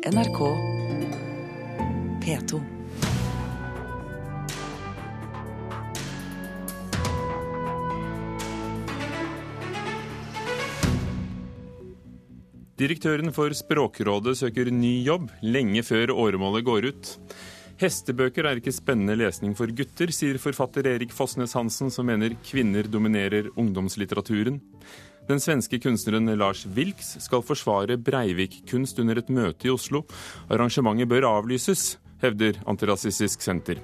NRK P2. Direktøren for Språkrådet søker ny jobb lenge før åremålet går ut. Hestebøker er ikke spennende lesning for gutter, sier forfatter Erik Fossnes Hansen, som mener kvinner dominerer ungdomslitteraturen. Den svenske kunstneren Lars Wilks skal forsvare Breivik-kunst under et møte i Oslo. Arrangementet bør avlyses, hevder Antirasistisk Senter.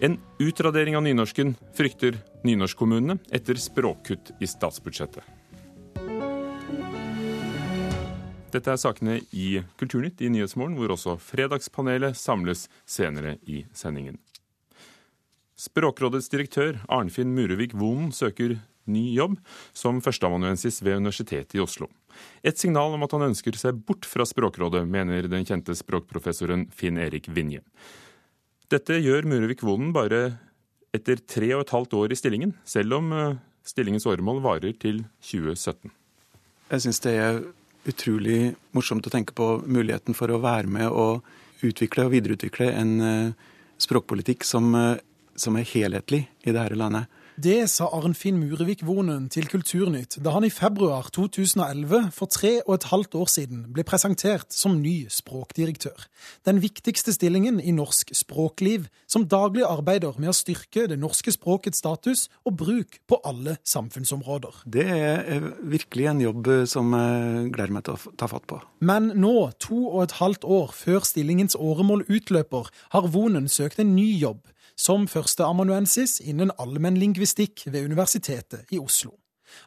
En utradering av nynorsken frykter nynorskkommunene etter språkkutt i statsbudsjettet. Dette er sakene i Kulturnytt i Nyhetsmorgen, hvor også Fredagspanelet samles senere i sendingen. Språkrådets direktør Arnfinn Murevik Vonen søker ny jobb som førsteamanuensis ved Universitetet i Oslo. Et signal om at han ønsker seg bort fra Språkrådet, mener den kjente språkprofessoren Finn Erik Vinje. Dette gjør Murevik Vonen bare etter tre og et halvt år i stillingen, selv om eh, stillingens åremål varer til 2017. Jeg syns det er utrolig morsomt å tenke på muligheten for å være med og utvikle og videreutvikle en eh, språkpolitikk som, eh, som er helhetlig i dette landet. Det sa Arnfinn Murevik Vonen til Kulturnytt da han i februar 2011, for tre og et halvt år siden, ble presentert som ny språkdirektør. Den viktigste stillingen i norsk språkliv, som daglig arbeider med å styrke det norske språkets status og bruk på alle samfunnsområder. Det er virkelig en jobb som jeg gleder meg til å ta fatt på. Men nå, to og et halvt år før stillingens åremål utløper, har Vonen søkt en ny jobb som førsteamanuensis innen allmennlingvistikk ved Universitetet i Oslo.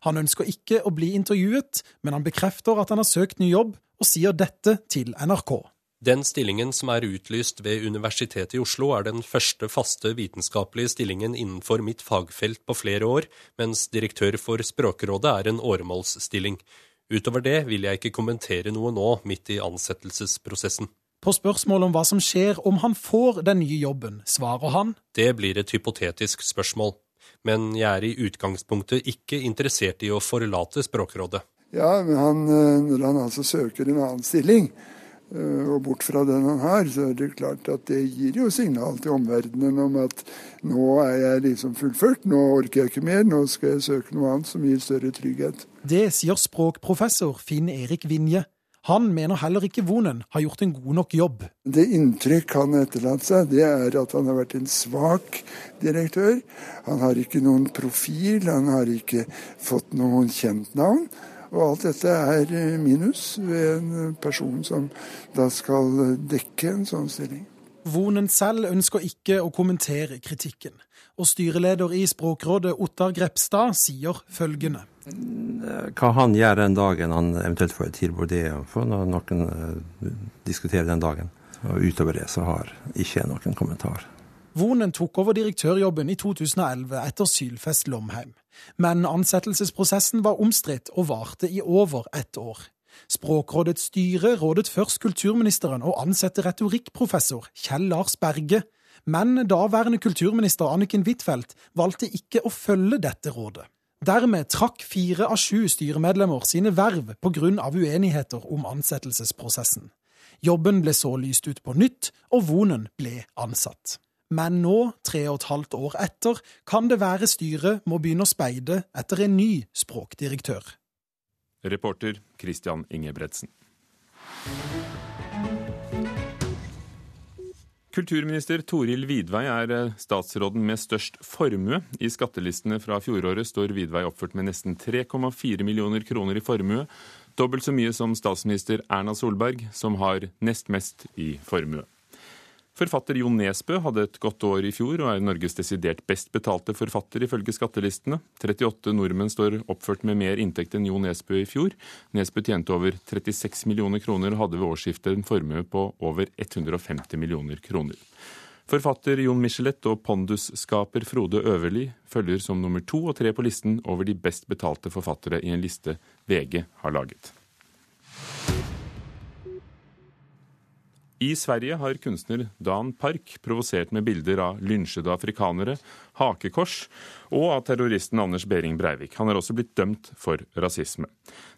Han ønsker ikke å bli intervjuet, men han bekrefter at han har søkt ny jobb, og sier dette til NRK. Den stillingen som er utlyst ved Universitetet i Oslo, er den første faste vitenskapelige stillingen innenfor mitt fagfelt på flere år, mens direktør for Språkrådet er en åremålsstilling. Utover det vil jeg ikke kommentere noe nå, midt i ansettelsesprosessen. På spørsmål om hva som skjer om han får den nye jobben, svarer han Det blir et hypotetisk spørsmål, men jeg er i utgangspunktet ikke interessert i å forlate Språkrådet. Ja, men han, eh, når han altså søker en annen stilling, eh, og bort fra den han har, så er det klart at det gir jo signal til omverdenen om at nå er jeg liksom fullført, nå orker jeg ikke mer, nå skal jeg søke noe annet som gir større trygghet. Det sier språkprofessor Finn Erik Vinje. Han mener heller ikke Vonen har gjort en god nok jobb. Det inntrykk han etterlatt seg, det er at han har vært en svak direktør. Han har ikke noen profil, han har ikke fått noen kjent navn. Og alt dette er minus ved en person som da skal dekke en sånn stilling. Vonen selv ønsker ikke å kommentere kritikken. Og styreleder i Språkrådet Ottar Grepstad sier følgende. Hva han gjør den dagen han eventuelt får et tilbud, det får noen diskuterer den dagen. Og utover det så har ikke jeg noen kommentar. Vonen tok over direktørjobben i 2011 etter Sylfest Lomheim. Men ansettelsesprosessen var omstridt og varte i over ett år. Språkrådets styre rådet først kulturministeren å ansette retorikkprofessor Kjell Lars Berge, men daværende kulturminister Anniken Huitfeldt valgte ikke å følge dette rådet. Dermed trakk fire av sju styremedlemmer sine verv pga. uenigheter om ansettelsesprosessen. Jobben ble så lyst ut på nytt, og Vonen ble ansatt. Men nå, tre og et halvt år etter, kan det være styret må begynne å speide etter en ny språkdirektør. Reporter Christian Ingebretsen. Kulturminister Toril Vidvei er eh, statsråden med størst formue. I skattelistene fra fjoråret står Vidvei oppført med nesten 3,4 millioner kroner i formue. Dobbelt så mye som statsminister Erna Solberg, som har nest mest i formue. Forfatter Jon Nesbø hadde et godt år i fjor, og er Norges desidert best betalte forfatter ifølge skattelistene. 38 nordmenn står oppført med mer inntekt enn Jon Nesbø i fjor. Nesbø tjente over 36 millioner kroner og hadde ved årsskiftet en formue på over 150 millioner kroner. Forfatter Jon Michelet og pondusskaper Frode Øverli følger som nummer to og tre på listen over de best betalte forfattere i en liste VG har laget. I Sverige har kunstner Dan Park provosert med bilder av lynsjede afrikanere, hakekors og av terroristen Anders Behring Breivik. Han er også blitt dømt for rasisme.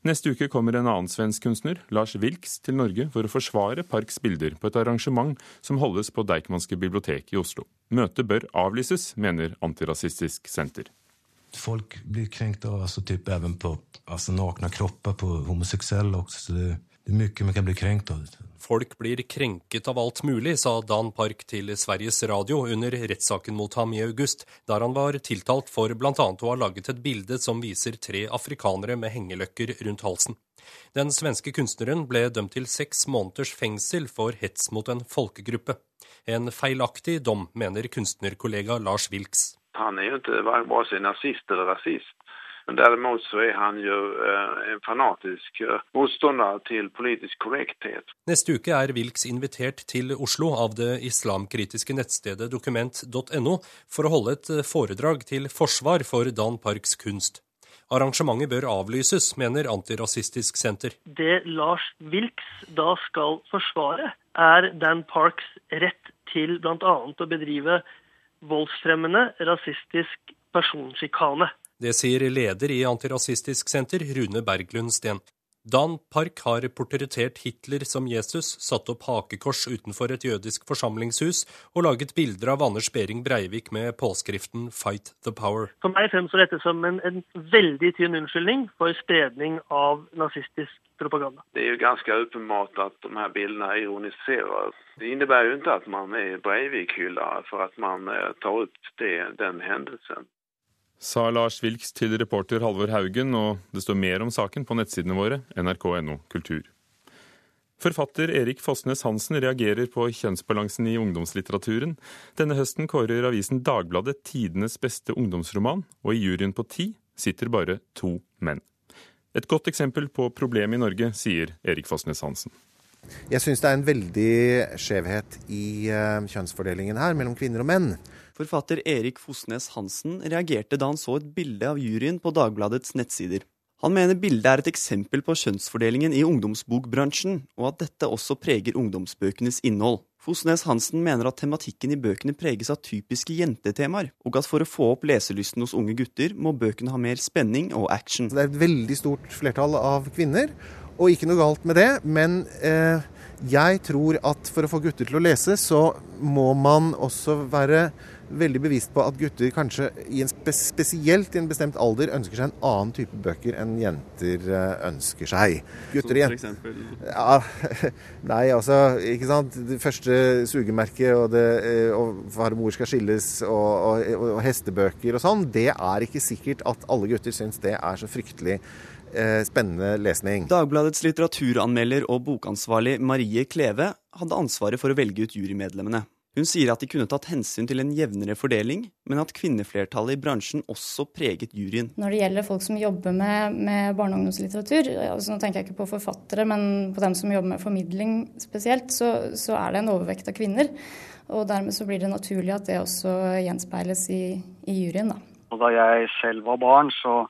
Neste uke kommer en annen svensk kunstner, Lars Wilks, til Norge for å forsvare Parks bilder på et arrangement som holdes på Deichmanske bibliotek i Oslo. Møtet bør avlyses, mener Antirasistisk Senter. Folk blir krenkt av altså, typ, even på altså, nakne kropper på homoseksuelle også. Så det, det er mye man kan bli krenkt av. Folk blir krenket av alt mulig, sa Dan Park til Sveriges Radio under rettssaken mot ham i august, der han var tiltalt for bl.a. å ha laget et bilde som viser tre afrikanere med hengeløkker rundt halsen. Den svenske kunstneren ble dømt til seks måneders fengsel for hets mot en folkegruppe. En feilaktig dom, mener kunstnerkollega Lars Wilks. Han er jo ikke verken nazist eller rasist. Men derimot så er han jo eh, en fanatisk eh, motstander til politisk korrekthet. Neste uke er Wilks invitert til Oslo av det islamkritiske nettstedet dokument.no for å holde et eh, foredrag til forsvar for Dan Parks kunst. Arrangementet bør avlyses, mener Antirasistisk Senter. Det Lars Wilks da skal forsvare, er Dan Parks rett til bl.a. å bedrive voldsfremmende rasistisk personsjikane. Det sier leder i Antirasistisk Senter, Rune Berglund Steen. Dan Park har portrettert Hitler som Jesus, satt opp hakekors utenfor et jødisk forsamlingshus og laget bilder av Anders Behring Breivik med påskriften 'Fight the Power'. For meg fremstår dette som en, en, veldig tynn unnskyldning for spredning av nazistisk propaganda. Det er jo ganske åpenbart at de her bildene ironiserer. Det innebærer jo ikke at man er Breivik-hyller for at man eh, tar opp det, den hendelsen sa Lars Wilks til reporter Halvor Haugen, og det står mer om saken på nettsidene våre, nrk.no kultur. Forfatter Erik Fossnes Hansen reagerer på kjønnsbalansen i ungdomslitteraturen. Denne høsten kårer avisen Dagbladet tidenes beste ungdomsroman, og i juryen på ti sitter bare to menn. Et godt eksempel på problemet i Norge, sier Erik Fossnes Hansen. Jeg syns det er en veldig skjevhet i eh, kjønnsfordelingen her mellom kvinner og menn. Forfatter Erik Fosnes Hansen reagerte da han så et bilde av juryen på Dagbladets nettsider. Han mener bildet er et eksempel på kjønnsfordelingen i ungdomsbokbransjen, og at dette også preger ungdomsbøkenes innhold. Fosnes Hansen mener at tematikken i bøkene preges av typiske jentetemaer, og at for å få opp leselysten hos unge gutter, må bøkene ha mer spenning og action. Det er et veldig stort flertall av kvinner, og ikke noe galt med det, men eh, jeg tror at for å få gutter til å lese, så må man også være veldig bevisst på at gutter kanskje i en spe spesielt i en bestemt alder ønsker seg en annen type bøker enn jenter eh, ønsker seg. Gutter Som for eksempel? Ja, nei, altså, ikke sant. Det første sugemerket og, det, eh, og far og mor skal skilles og, og, og hestebøker og sånn, det er ikke sikkert at alle gutter syns det er så fryktelig eh, spennende lesning. Dagbladets litteraturanmelder og bokansvarlig Marie Kleve hadde ansvaret for å velge ut jurymedlemmene. Hun sier at de kunne tatt hensyn til en jevnere fordeling, men at kvinneflertallet i bransjen også preget juryen. Når det gjelder folk som jobber med, med barne- og ungdomslitteratur, altså nå tenker jeg ikke på forfattere, men på dem som jobber med formidling spesielt, så, så er det en overvekt av kvinner. Og dermed så blir det naturlig at det også gjenspeiles i, i juryen. Da. Og da jeg selv var barn, så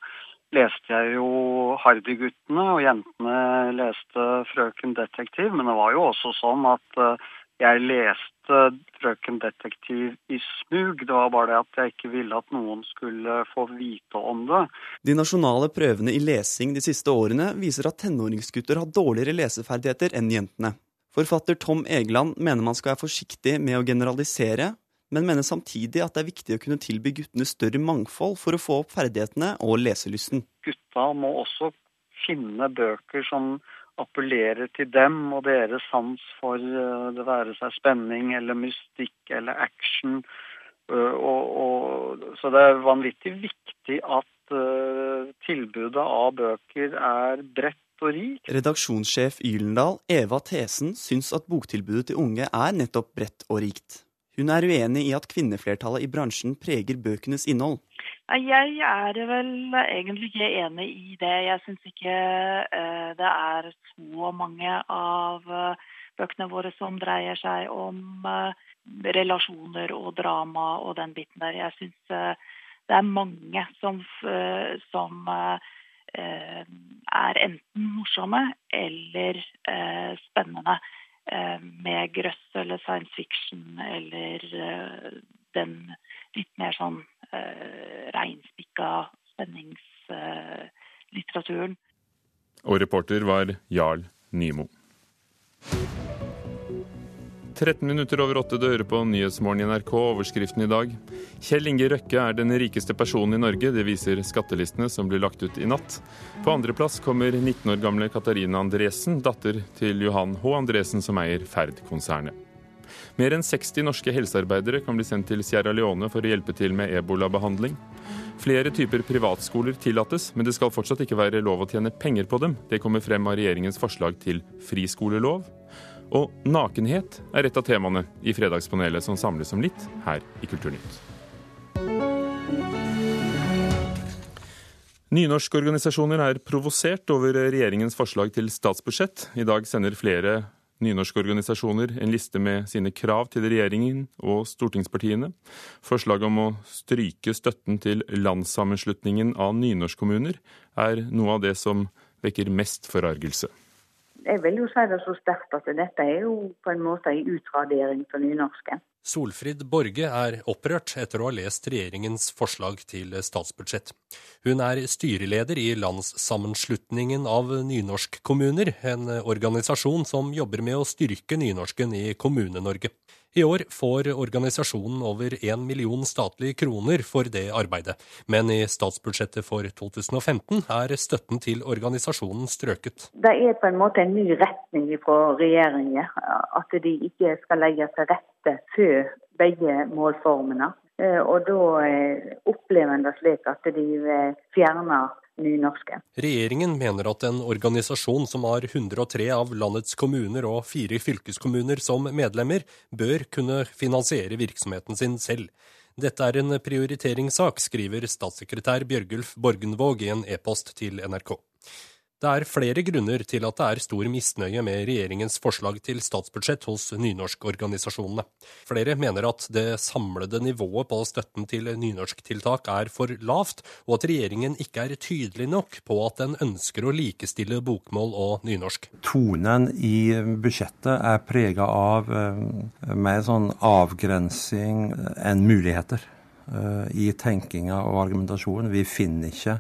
leste jeg jo Hardy-guttene, og jentene leste Frøken detektiv. Men det var jo også sånn at uh, jeg leste Frøken Detektiv i smug. Det var bare det at jeg ikke ville at noen skulle få vite om det. De nasjonale prøvene i lesing de siste årene viser at tenåringsgutter har dårligere leseferdigheter enn jentene. Forfatter Tom Egeland mener man skal være forsiktig med å generalisere, men mener samtidig at det er viktig å kunne tilby guttene større mangfold for å få opp ferdighetene og leselysten. Gutta må også finne bøker som appellerer til dem og deres sans for uh, det være seg spenning eller mystikk eller action. Uh, og, og, så det er vanvittig viktig at uh, tilbudet av bøker er bredt og rikt. Redaksjonssjef Ylendal, Eva Thesen, syns at boktilbudet til unge er nettopp bredt og rikt. Hun er uenig i at kvinneflertallet i bransjen preger bøkenes innhold. Jeg er vel egentlig ikke enig i det. Jeg syns ikke uh, det er så mange av uh, bøkene våre som dreier seg om uh, relasjoner og drama og den biten der. Jeg syns det er mange som, som er enten morsomme eller spennende. med grøss eller science fiction eller den litt mer sånn reinspikka spenningslitteraturen. Og reporter var Jarl Nymo. 13 minutter over åtte dører på Nyhetsmorgen i NRK. Overskriften i dag. Kjell Inge Røkke er den rikeste personen i Norge. Det viser skattelistene som blir lagt ut i natt. På andreplass kommer 19 år gamle Katarina Andresen, datter til Johan H. Andresen, som eier Ferd-konsernet. Mer enn 60 norske helsearbeidere kan bli sendt til Sierra Leone for å hjelpe til med ebolabehandling. Flere typer privatskoler tillates, men det skal fortsatt ikke være lov å tjene penger på dem. Det kommer frem av regjeringens forslag til friskolelov. Og nakenhet er et av temaene i Fredagspanelet som samles om litt her i Kulturnytt. Nynorskorganisasjoner er provosert over regjeringens forslag til statsbudsjett. I dag sender flere nynorske organisasjoner en liste med sine krav til regjeringen og stortingspartiene. Forslaget om å stryke støtten til landssammenslutningen av nynorskkommuner er noe av det som vekker mest forargelse. Jeg vil jo si det så sterkt at dette er jo på en måte en utradering av nynorsken. Solfrid Borge er opprørt etter å ha lest regjeringens forslag til statsbudsjett. Hun er styreleder i Landssammenslutningen av nynorskkommuner, en organisasjon som jobber med å styrke nynorsken i Kommune-Norge. I år får organisasjonen over én million statlige kroner for det arbeidet, men i statsbudsjettet for 2015 er støtten til organisasjonen strøket. Det er på en måte en ny retning fra regjeringen, at de ikke skal legge til rette for begge målformene. Eh, og da eh, opplever en det slik at de fjerner nynorske. Regjeringen mener at en organisasjon som har 103 av landets kommuner og fire fylkeskommuner som medlemmer, bør kunne finansiere virksomheten sin selv. Dette er en prioriteringssak, skriver statssekretær Bjørgulf Borgenvåg i en e-post til NRK. Det er flere grunner til at det er stor misnøye med regjeringens forslag til statsbudsjett hos nynorskorganisasjonene. Flere mener at det samlede nivået på støtten til nynorsktiltak er for lavt, og at regjeringen ikke er tydelig nok på at den ønsker å likestille bokmål og nynorsk. Tonen i budsjettet er prega av eh, mer sånn avgrensing enn muligheter eh, i tenkinga og argumentasjonen. Vi finner ikke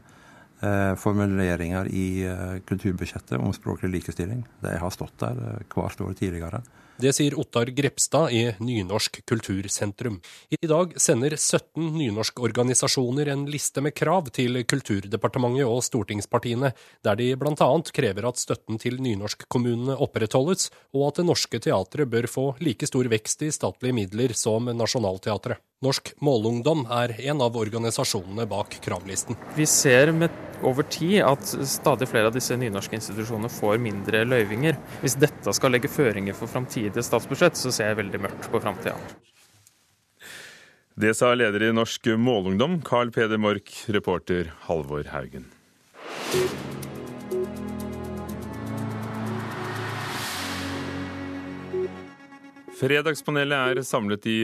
formuleringer i eh, kulturbudsjettet om språklig likestilling. De har stått der eh, hvert år tidligere. Det sier Ottar Grepstad i Nynorsk kultursentrum. I dag sender 17 nynorskorganisasjoner en liste med krav til Kulturdepartementet og stortingspartiene, der de bl.a. krever at støtten til nynorskkommunene opprettholdes, og at Det Norske Teatret bør få like stor vekst i statlige midler som Nationaltheatret. Norsk Målungdom er en av organisasjonene bak kravlisten. Vi ser med over tid at stadig flere av disse nynorske institusjonene får mindre løyvinger. Hvis dette skal legge føringer for framtidige statsbudsjett, så ser jeg veldig mørkt på framtida. Det sa leder i Norsk Målungdom, Carl Peder Mork, reporter Halvor Haugen. Fredagspanelet er samlet i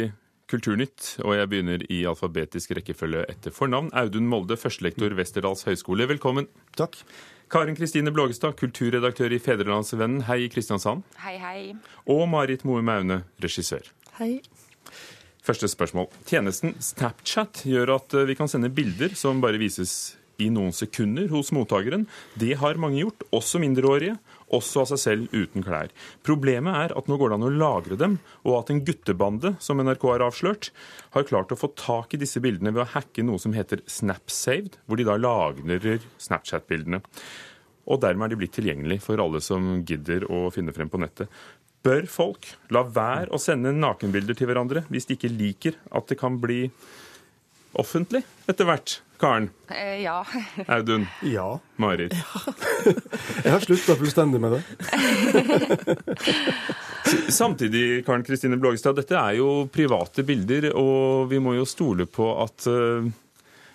Kulturnytt, og jeg begynner i alfabetisk rekkefølge etter fornavn. Audun Molde, førstelektor Westerdals høgskole, velkommen. Takk. Karin Kristine Blågestad, kulturredaktør i Fedrelandsvennen, hei i Kristiansand. Hei, hei. Og Marit Moe Maune, regissør. Hei. Første spørsmål. Tjenesten Snapchat gjør at eh, vi kan sende bilder som bare vises i noen sekunder hos mottakeren. Det har mange gjort, også mindreårige også av seg selv uten klær. Problemet er at nå går det an å lagre dem, og at en guttebande, som NRK har avslørt, har klart å få tak i disse bildene ved å hacke noe som heter Snapsaved, hvor de da lagrer Snapchat-bildene. Og dermed er de blitt tilgjengelig for alle som gidder å finne frem på nettet. Bør folk la være å sende nakenbilder til hverandre hvis de ikke liker at det kan bli offentlig etter hvert? Karen? Eh, ja. Audun? Ja. Marit? Ja. Jeg har slutta fullstendig med det. Samtidig, Karen Kristine Blågestad, dette er jo private bilder, og vi må jo stole på at uh,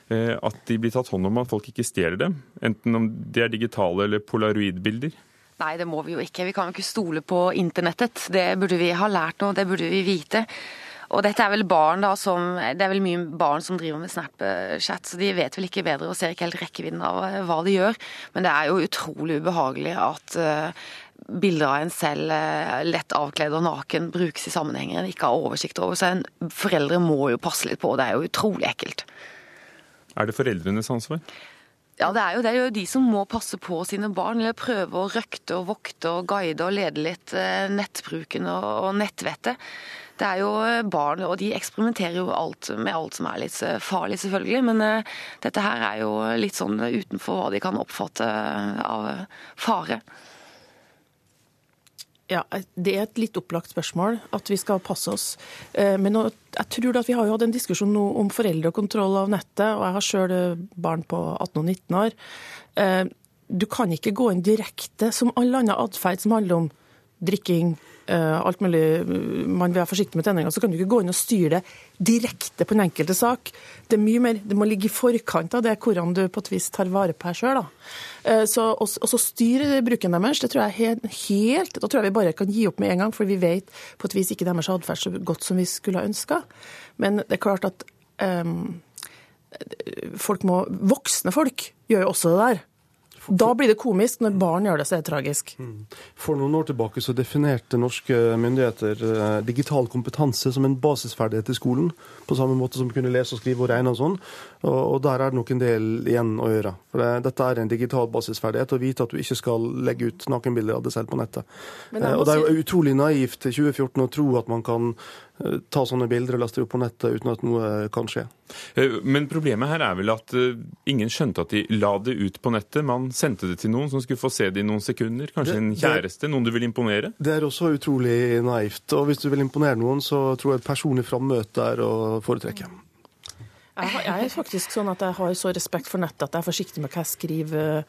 at de blir tatt hånd om, at folk ikke stjeler dem? Enten om de er digitale eller polaroidbilder? Nei, det må vi jo ikke. Vi kan jo ikke stole på internettet. Det burde vi ha lært nå, det burde vi vite. Og dette er vel barn da som Det er vel mye barn som driver med Snapchat, så de vet vel ikke bedre og ser ikke helt rekkevidden av eh, hva de gjør. Men det er jo utrolig ubehagelig at uh, bilder av en selv eh, lett avkledd og naken brukes i sammenhenger en ikke har oversikt over. Så en, foreldre må jo passe litt på, det er jo utrolig ekkelt. Er det foreldrenes ansvar? Ja, det er jo det. Det er jo de som må passe på sine barn, eller prøve å røkte og vokte og guide og lede litt nettbruken og nettvettet. Det er jo barn, og de eksperimenterer jo alt, med alt som er litt farlig, selvfølgelig. Men uh, dette her er jo litt sånn utenfor hva de kan oppfatte av fare. Ja, Det er et litt opplagt spørsmål at vi skal passe oss. Men men jeg tror at vi har jo hatt en diskusjon nå om foreldrekontroll av nettet, og jeg har sjøl barn på 18 og 19 år. Eh, du kan ikke gå inn direkte som all annen atferd som handler om drikking, Eh, alt mulig man vil være forsiktig med tenninga, så kan du ikke gå inn og styre det direkte på den enkelte sak. Det er mye mer, det må ligge i forkant av det hvordan du på et vis tar vare på deg sjøl. Eh, og så styre bruken deres, det tror jeg helt, helt Da tror jeg vi bare kan gi opp med en gang, for vi vet på et vis ikke deres atferd så godt som vi skulle ha ønska. Men det er klart at um, folk må, voksne folk gjør jo også det der. Da blir det komisk. Når barn gjør det, så er det tragisk. Mm. For noen år tilbake så definerte norske myndigheter eh, digital kompetanse som en basisferdighet i skolen, på samme måte som kunne lese og skrive og regne og sånn. Og, der er det nok en del igjen å gjøre. For Dette er en digital basisferdighet, å vite at du ikke skal legge ut nakenbilder av deg selv på nettet. Eh, og Det er jo utrolig naivt til 2014 å tro at man kan ta sånne bilder og laste opp på nettet uten at noe kan skje. Eh, men problemet her er vel at eh, ingen skjønte at de la det ut på nettet. Man sendte det til noen som skulle få se det i noen sekunder. Kanskje det, en kjæreste, noen du vil imponere? Det er også utrolig naivt. Og hvis du vil imponere noen, så tror jeg personlig frammøte er å foretrekke. Jeg, er faktisk sånn at jeg har så respekt for nettet at jeg er forsiktig med hva jeg skriver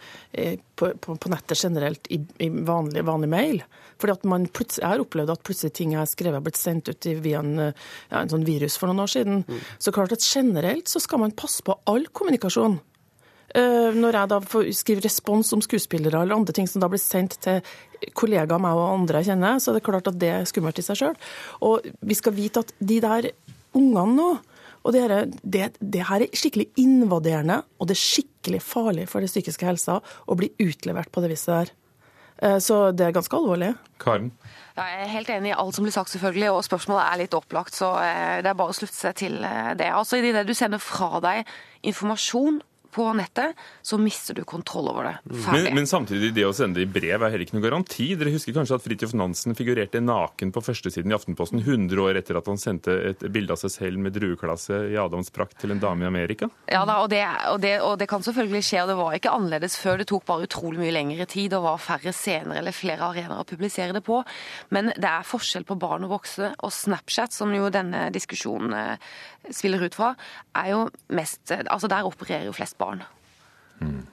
på, på, på nettet generelt i, i vanlig, vanlig mail. Fordi at man Jeg har opplevd at plutselig ting jeg har skrevet, har blitt sendt ut via en, ja, en sånn virus for noen år siden. Mm. Så klart at generelt så skal man passe på all kommunikasjon. Uh, når jeg da skriver respons om skuespillere eller andre ting som da blir sendt til kollegaer meg og andre jeg kjenner, så er det klart at det er skummelt i seg sjøl. Og vi skal vite at de der ungene nå og det, her, det, det, her er skikkelig invaderende, og det er skikkelig farlig for den psykiske helsa å bli utlevert på det viset der. Eh, så det er ganske alvorlig. Karen? Jeg er helt enig i alt som blir sagt, selvfølgelig, og spørsmålet er litt opplagt. Så eh, det er bare å slutte seg til eh, det. Altså, I det du sender fra deg informasjon på nettet, så mister du kontroll over det. Men, men, samtidig, det å sende det i brev er heller ikke noe garanti. Dere husker kanskje at Fridtjof Nansen figurerte naken på førstesiden i Aftenposten 100 år etter at han sendte et bilde av seg selv med drueklasse i adamsprakt til en dame i Amerika? Ja da, og det, og, det, og det, kan selvfølgelig skje, og det var ikke annerledes før. Det tok bare utrolig mye lengre tid og var færre scener eller flere arenaer å publisere det på. Men det er forskjell på barn og voksne, og Snapchat, som jo denne diskusjonen eh, spiller ut fra, er jo mest Altså der opererer jo flest barn. Mm.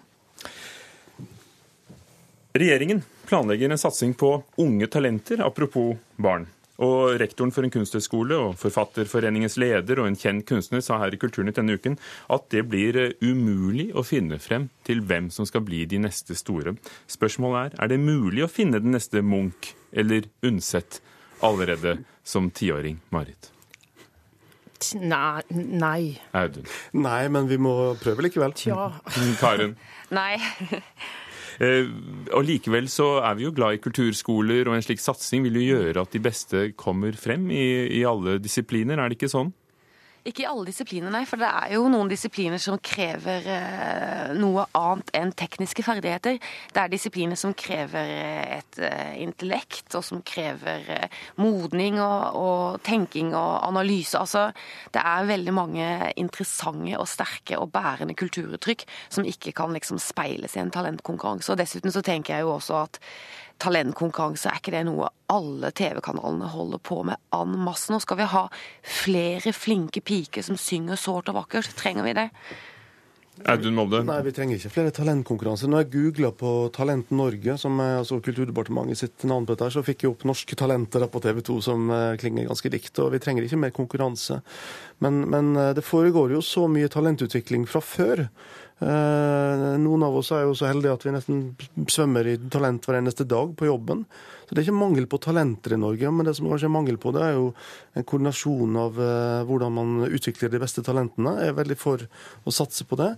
Regjeringen planlegger en satsing på unge talenter, apropos barn. Og rektoren for en kunsthøgskole og Forfatterforeningens leder og en kjent kunstner sa her i Kulturnytt denne uken at det blir eh, umulig å finne frem til hvem som skal bli de neste store. Spørsmålet er er det mulig å finne den neste Munch eller Undset allerede som tiåring, Marit? Nei. nei. Audun? Nei, men vi må prøve likevel. Tja. Karen? nei. Eh, og Likevel så er vi jo glad i kulturskoler, og en slik satsing vil jo gjøre at de beste kommer frem i, i alle disipliner, er det ikke sånn? Ikke i alle disipliner, nei. For det er jo noen disipliner som krever eh, noe annet enn tekniske ferdigheter. Det er disipliner som krever eh, et eh, intellekt, og som krever modning og, og, tenking og analyse. Altså, det er veldig mange interessante og sterke og bærende kulturuttrykk som ikke kan liksom speiles i en talentkonkurranse. Og dessuten så tenker jeg jo også at talentkonkurranse, er ikke det noe alle TV-kanalene holder på med en masse? Nå skal vi ha flere flinke piker som synger sårt og vakkert. Trenger vi det? Audun Molde? Nei, vi trenger ikke flere talentkonkurranser. Når jeg googla på Talent Norge, som er altså Kulturdepartementet sitt navn på dette, så fikk jeg opp norske talenter på TV 2 som uh, klinger ganske likt. Og vi trenger ikke mer konkurranse. Men, men uh, det foregår jo så mye talentutvikling fra før. Uh, noen av oss er jo så heldige at vi nesten svømmer i talent hver eneste dag på jobben. Så det er ikke mangel på talenter i Norge, men det som kanskje er mangel på, det er jo en koordinasjon av uh, hvordan man utvikler de beste talentene. Jeg er veldig for å satse på det.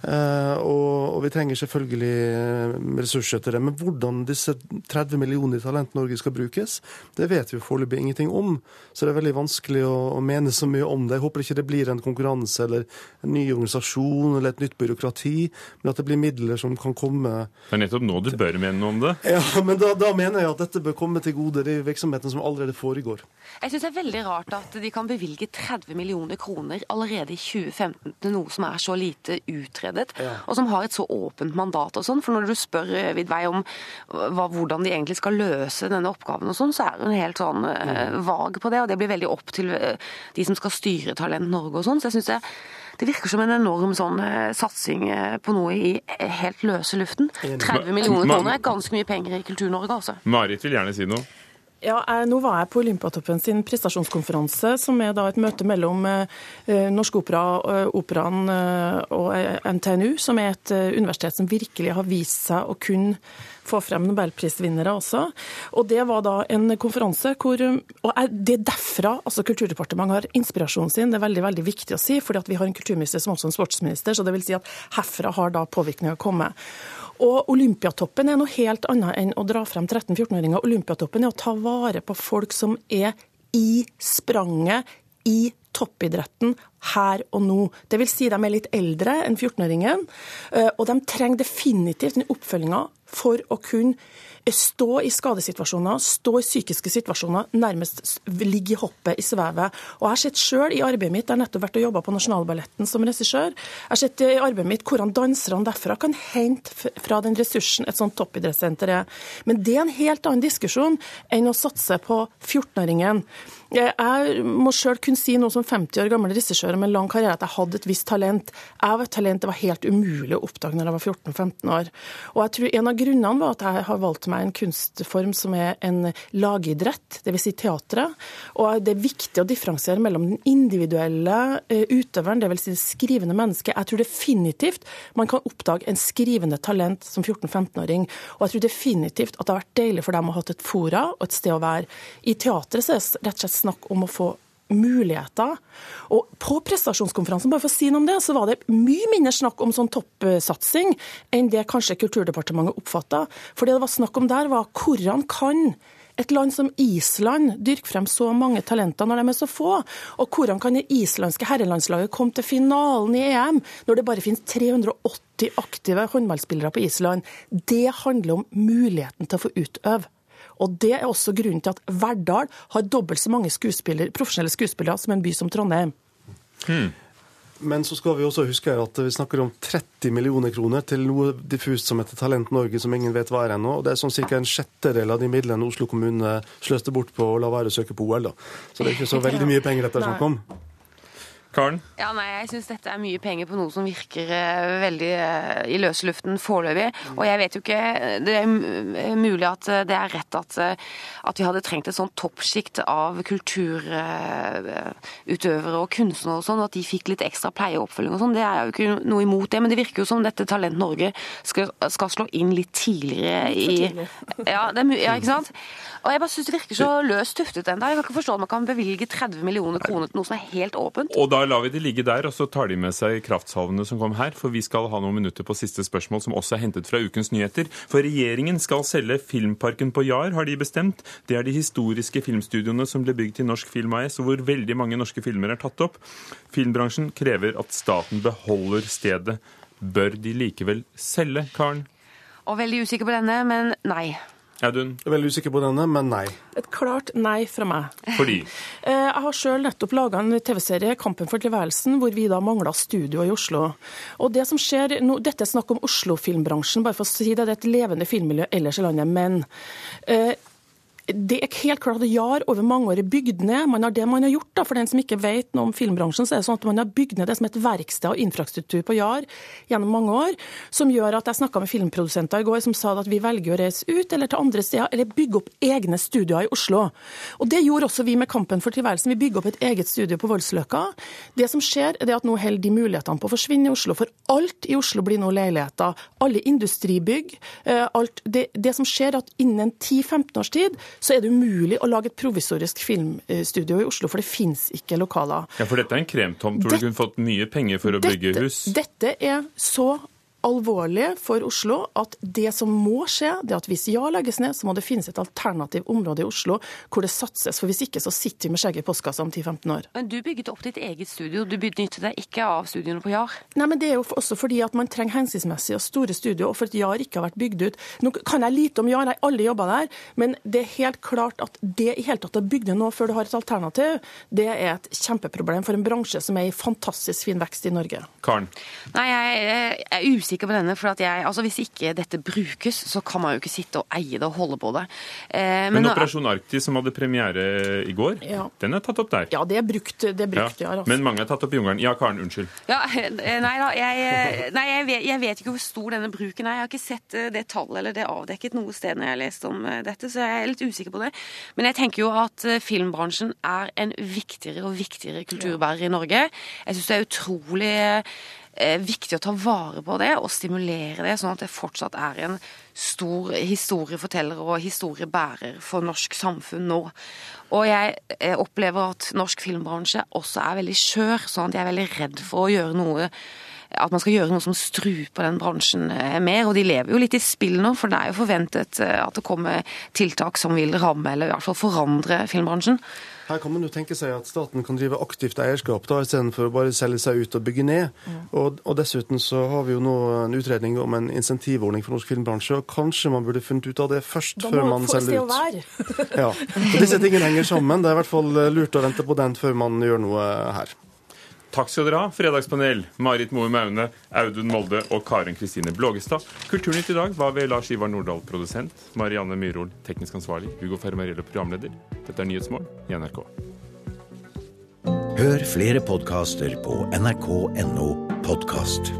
Uh, og, og, vi trenger selvfølgelig uh, ressurser til det. Men hvordan disse 30 millioner i Talent Norge skal brukes, det vet vi foreløpig ingenting om. Så det er veldig vanskelig å, å, mene så mye om det. Jeg håper ikke det blir en konkurranse eller en ny organisasjon eller et nytt byråkrati, men at det blir midler som kan komme Det er nettopp nå du bør mene noe om det. Ja, men da, da mener jeg at dette bør komme til gode de virksomhetene som allerede foregår. Jeg syns det er veldig rart at de kan bevilge 30 millioner kroner allerede i 2015 til noe som er så lite utredet utredet, ja. og som har et så åpent mandat og sånn. For når du spør eh, Vidvei om hva, hvordan de egentlig skal løse denne oppgaven og sånn, så er hun helt sånn uh, vag på det, og det blir veldig opp til uh, de som skal styre Talent Norge og sånn. Så jeg syns det, det virker som en enorm sånn uh, satsing på noe i helt løse luften. 30 millioner kroner er ganske mye penger i Kultur-Norge, altså. Marit vil gjerne si noe. Ja, jeg, Nå var jeg på Olympiatoppen sin prestasjonskonferanse, som er da et møte mellom eh, Norsk Opera, eh, Operaen eh, og eh, NTNU, som er et eh, universitet som virkelig har vist seg å kunne få frem nobelprisvinnere også. Og Det var da en konferanse hvor og Det er derfra altså Kulturdepartementet har inspirasjonen sin. Det er veldig veldig viktig å si, fordi at vi har en kulturminister som også er en sportsminister. så det vil si at Herfra har da påvirkninga kommet. Og Olympiatoppen er noe helt annet enn å dra frem 13-14-åringer. Olympiatoppen er å ta vare på folk som er i spranget, i toppidretten her og nå. Det vil si de er litt eldre enn 14-åringen, eh, og de trenger definitivt den oppfølginga for å kunne stå i skadesituasjoner, stå i psykiske situasjoner, nærmest ligge i hoppet, i svevet. Og Jeg har sett selv i arbeidet mitt, jeg har nettopp vært og jobba på Nasjonalballetten som regissør, jeg har sett i arbeidet mitt hvordan danserne derfra kan hente fra den ressursen et sånt toppidrettssenter er. Men det er en helt annen diskusjon enn å satse på 14-åringen. Jeg må sjøl kunne si noe som 50 år gammel regissør med lang karriere at jeg hadde et visst talent. Jeg var et talent det var helt umulig å oppdage når jeg var 14-15 år. Og jeg tror En av grunnene var at jeg har valgt meg en kunstform som er en lagidrett, dvs. Si teatret. Og det er viktig å differensiere mellom den individuelle eh, utøveren, dvs. Si det skrivende mennesket. Jeg tror definitivt man kan oppdage en skrivende talent som 14-15-åring. Og jeg tror definitivt at det har vært deilig for dem å ha hatt et fora og et sted å være. I teatret så er det rett og slett snakk om å få muligheter. Og på prestasjonskonferansen bare for å si noe om det, så var det mye mindre snakk om sånn toppsatsing enn det kanskje Kulturdepartementet oppfatta. For det det var snakk om der, var hvordan kan et land som Island dyrke frem så mange talenter når de er så få? Og hvordan kan det islandske herrelandslaget komme til finalen i EM når det bare finnes 380 aktive håndballspillere på Island? Det handler om muligheten til å få utøve. Og Det er også grunnen til at Verdal har dobbelt så mange skuespiller, profesjonelle skuespillere som en by som Trondheim. Hmm. Men så skal vi også huske at vi snakker om 30 millioner kroner til noe diffust som heter Talent Norge, som ingen vet hva er ennå. Og det er sånn ca. en sjettedel av de midlene Oslo kommune sløste bort på å la være å søke på OL. da. Så det er ikke så veldig mye penger dette er snakk om. Karen? Ja, nei, Jeg syns dette er mye penger på noe som virker uh, veldig uh, i løse luften foreløpig. Og jeg vet jo ikke Det er mulig at uh, det er rett at, at, vi hadde trengt et sånt toppsjikt av kulturutøvere og kunstnere og sånn, og at de fikk litt ekstra pleie og oppfølging og sånn. Det er jo ikke noe imot det, men det virker jo som dette Talent Norge skal, skal slå inn litt tidligere i ja, det er, ja, ikke sant? Og jeg bare syns det virker så løst tuftet ennå. Jeg kan ikke forstå at man kan bevilge 30 millioner kroner til noe som er helt åpent. Og da lar vi det ligge der, og så tar de med seg kraftsalvene som kom her. For vi skal ha noen minutter på siste spørsmål, som også er hentet fra ukens nyheter. For regjeringen skal selge Filmparken på Jar, har de bestemt. Det er de historiske filmstudioene som ble bygd til Norsk Film AS, og hvor veldig mange norske filmer er tatt opp. Filmbransjen krever at staten beholder stedet. Bør de likevel selge, Karen? Og veldig usikker på denne, men nei. Audun? Jeg er veldig usikker på denne, men nei. Et klart nei fra meg. Fordi? Eh, jeg har sjøl nettopp laga en TV-serie, 'Kampen for tilværelsen', hvor vi da mangla studio i Oslo. Og det som skjer, nå, Dette er snakk om Oslo-filmbransjen, bare for å si det. Det er et levende filmmiljø ellers i landet. Men eh, det er helt klart at JAR over mange år er bygd ned. Man har det man har gjort, da, for den som ikke vet noe om filmbransjen, så er det sånn at man har bygd ned det som et verksted og infrastruktur på JAR gjennom mange år, som gjør at jeg snakka med filmprodusenter i går som sa at vi velger å reise ut eller til andre steder, eller bygge opp egne studioer i Oslo. Og Det gjorde også vi med Kampen for tilværelsen. Vi bygger opp et eget studio på Voldsløkka. Det som skjer, er at nå holder de mulighetene på å forsvinne i Oslo, for alt i Oslo blir nå leiligheter. Alle industribygg. Eh, alt, det, det som skjer, er at innen 10-15 års tid så er det umulig å lage et provisorisk filmstudio i Oslo, for det finnes ikke lokaler. Ja, For dette er en kremtomt hvor du kunne fått mye penger for å dette, bygge hus? Dette er så alvorlig for Oslo at det som må skje, det at hvis Ja legges ned, så må det finnes et alternativ område i Oslo hvor det satses. For hvis ikke så sitter vi med skjegget i postkassa om 10-15 år. Men du bygget opp ditt eget studio, du benyttet deg ikke av studiene på Jar? Nei, men det er jo også fordi at man trenger hensiktsmessige og store studio, og for at Jar ikke har vært bygd ut. Nå kan jeg lite om Jar, jeg har aldri jobba der, men det er helt klart at det i hele tatt å bygge nå før du har et alternativ, det er et kjempeproblem for en bransje som er i fantastisk fin vekst i Norge. Karen? Nei, jeg er usikker på denne. for at jeg, altså Hvis ikke dette brukes, så kan man jo ikke sitte og eie det og holde på det. Eh, Men, men Operasjon Arktis, som hadde premiere i går, Ja. den er tatt opp der. Ja, det er brukt, det er brukt Ja, ja. altså. Men mange er tatt opp i Ungarn. Ja, Karen, unnskyld. Ja, eh, Nei da, jeg, nei, jeg, vet, jeg vet ikke hvor stor denne bruken er. Jeg har ikke sett eh, det tallet eller det avdekket noe sted når jeg har lest om eh, dette, så jeg er litt usikker på det. Men jeg tenker jo at eh, filmbransjen er en viktigere og viktigere kulturbærer i Norge. Jeg syns det er utrolig eh, viktig å ta vare på det og stimulere det, sånn at det fortsatt er en stor historieforteller og historiebærer for norsk samfunn nå. Og jeg eh, opplever at norsk filmbransje også er veldig skjør, sånn at jeg er veldig redd for å gjøre noe at man skal gjøre noe som struper den bransjen eh, mer. Og de lever jo litt i spill nå, for det er jo forventet eh, at det kommer tiltak som vil ramme, eller i hvert fall forandre filmbransjen. Her kan man jo tenke seg at staten kan drive aktivt eierskap da, istedenfor å bare selge seg ut og bygge ned. Og, og dessuten så har vi jo nå en utredning om en insentivordning for norsk filmbransje, og kanskje man burde funnet ut av det først Da før må man man få et sted selger å være. Ja, Og Disse tingene henger sammen. Det er i hvert fall lurt å vente på den før man gjør noe her. Takk skal dere ha, Fredagspanel. Marit Moe Maune, Audun Molde og Karen Kristine Blågestad. Kulturnytt i dag var ved Lars Ivar Nordahl, produsent. Marianne Myhrol, teknisk ansvarlig. Hugo Fermarello, programleder. Dette er Nyhetsmorgen i NRK. Hør flere podkaster på nrk.no podkast.